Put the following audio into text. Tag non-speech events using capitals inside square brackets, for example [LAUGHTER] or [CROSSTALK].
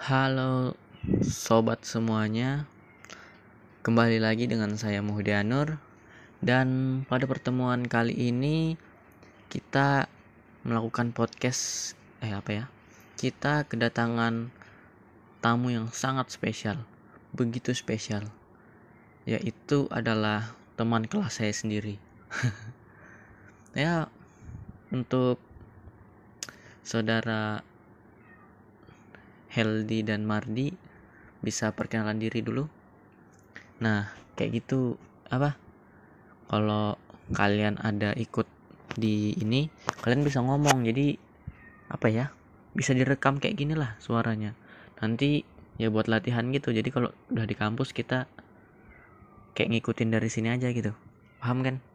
Halo sobat semuanya. Kembali lagi dengan saya Muhdianur Dan pada pertemuan kali ini Kita melakukan podcast Eh apa ya? Kita kedatangan tamu yang sangat spesial Begitu spesial Yaitu adalah teman kelas saya sendiri. [LAUGHS] Ya untuk saudara Heldi dan Mardi bisa perkenalan diri dulu. Nah, kayak gitu apa? Kalau kalian ada ikut di ini, kalian bisa ngomong. Jadi apa ya? Bisa direkam kayak gini lah suaranya. Nanti ya buat latihan gitu. Jadi kalau udah di kampus kita kayak ngikutin dari sini aja gitu. Paham kan?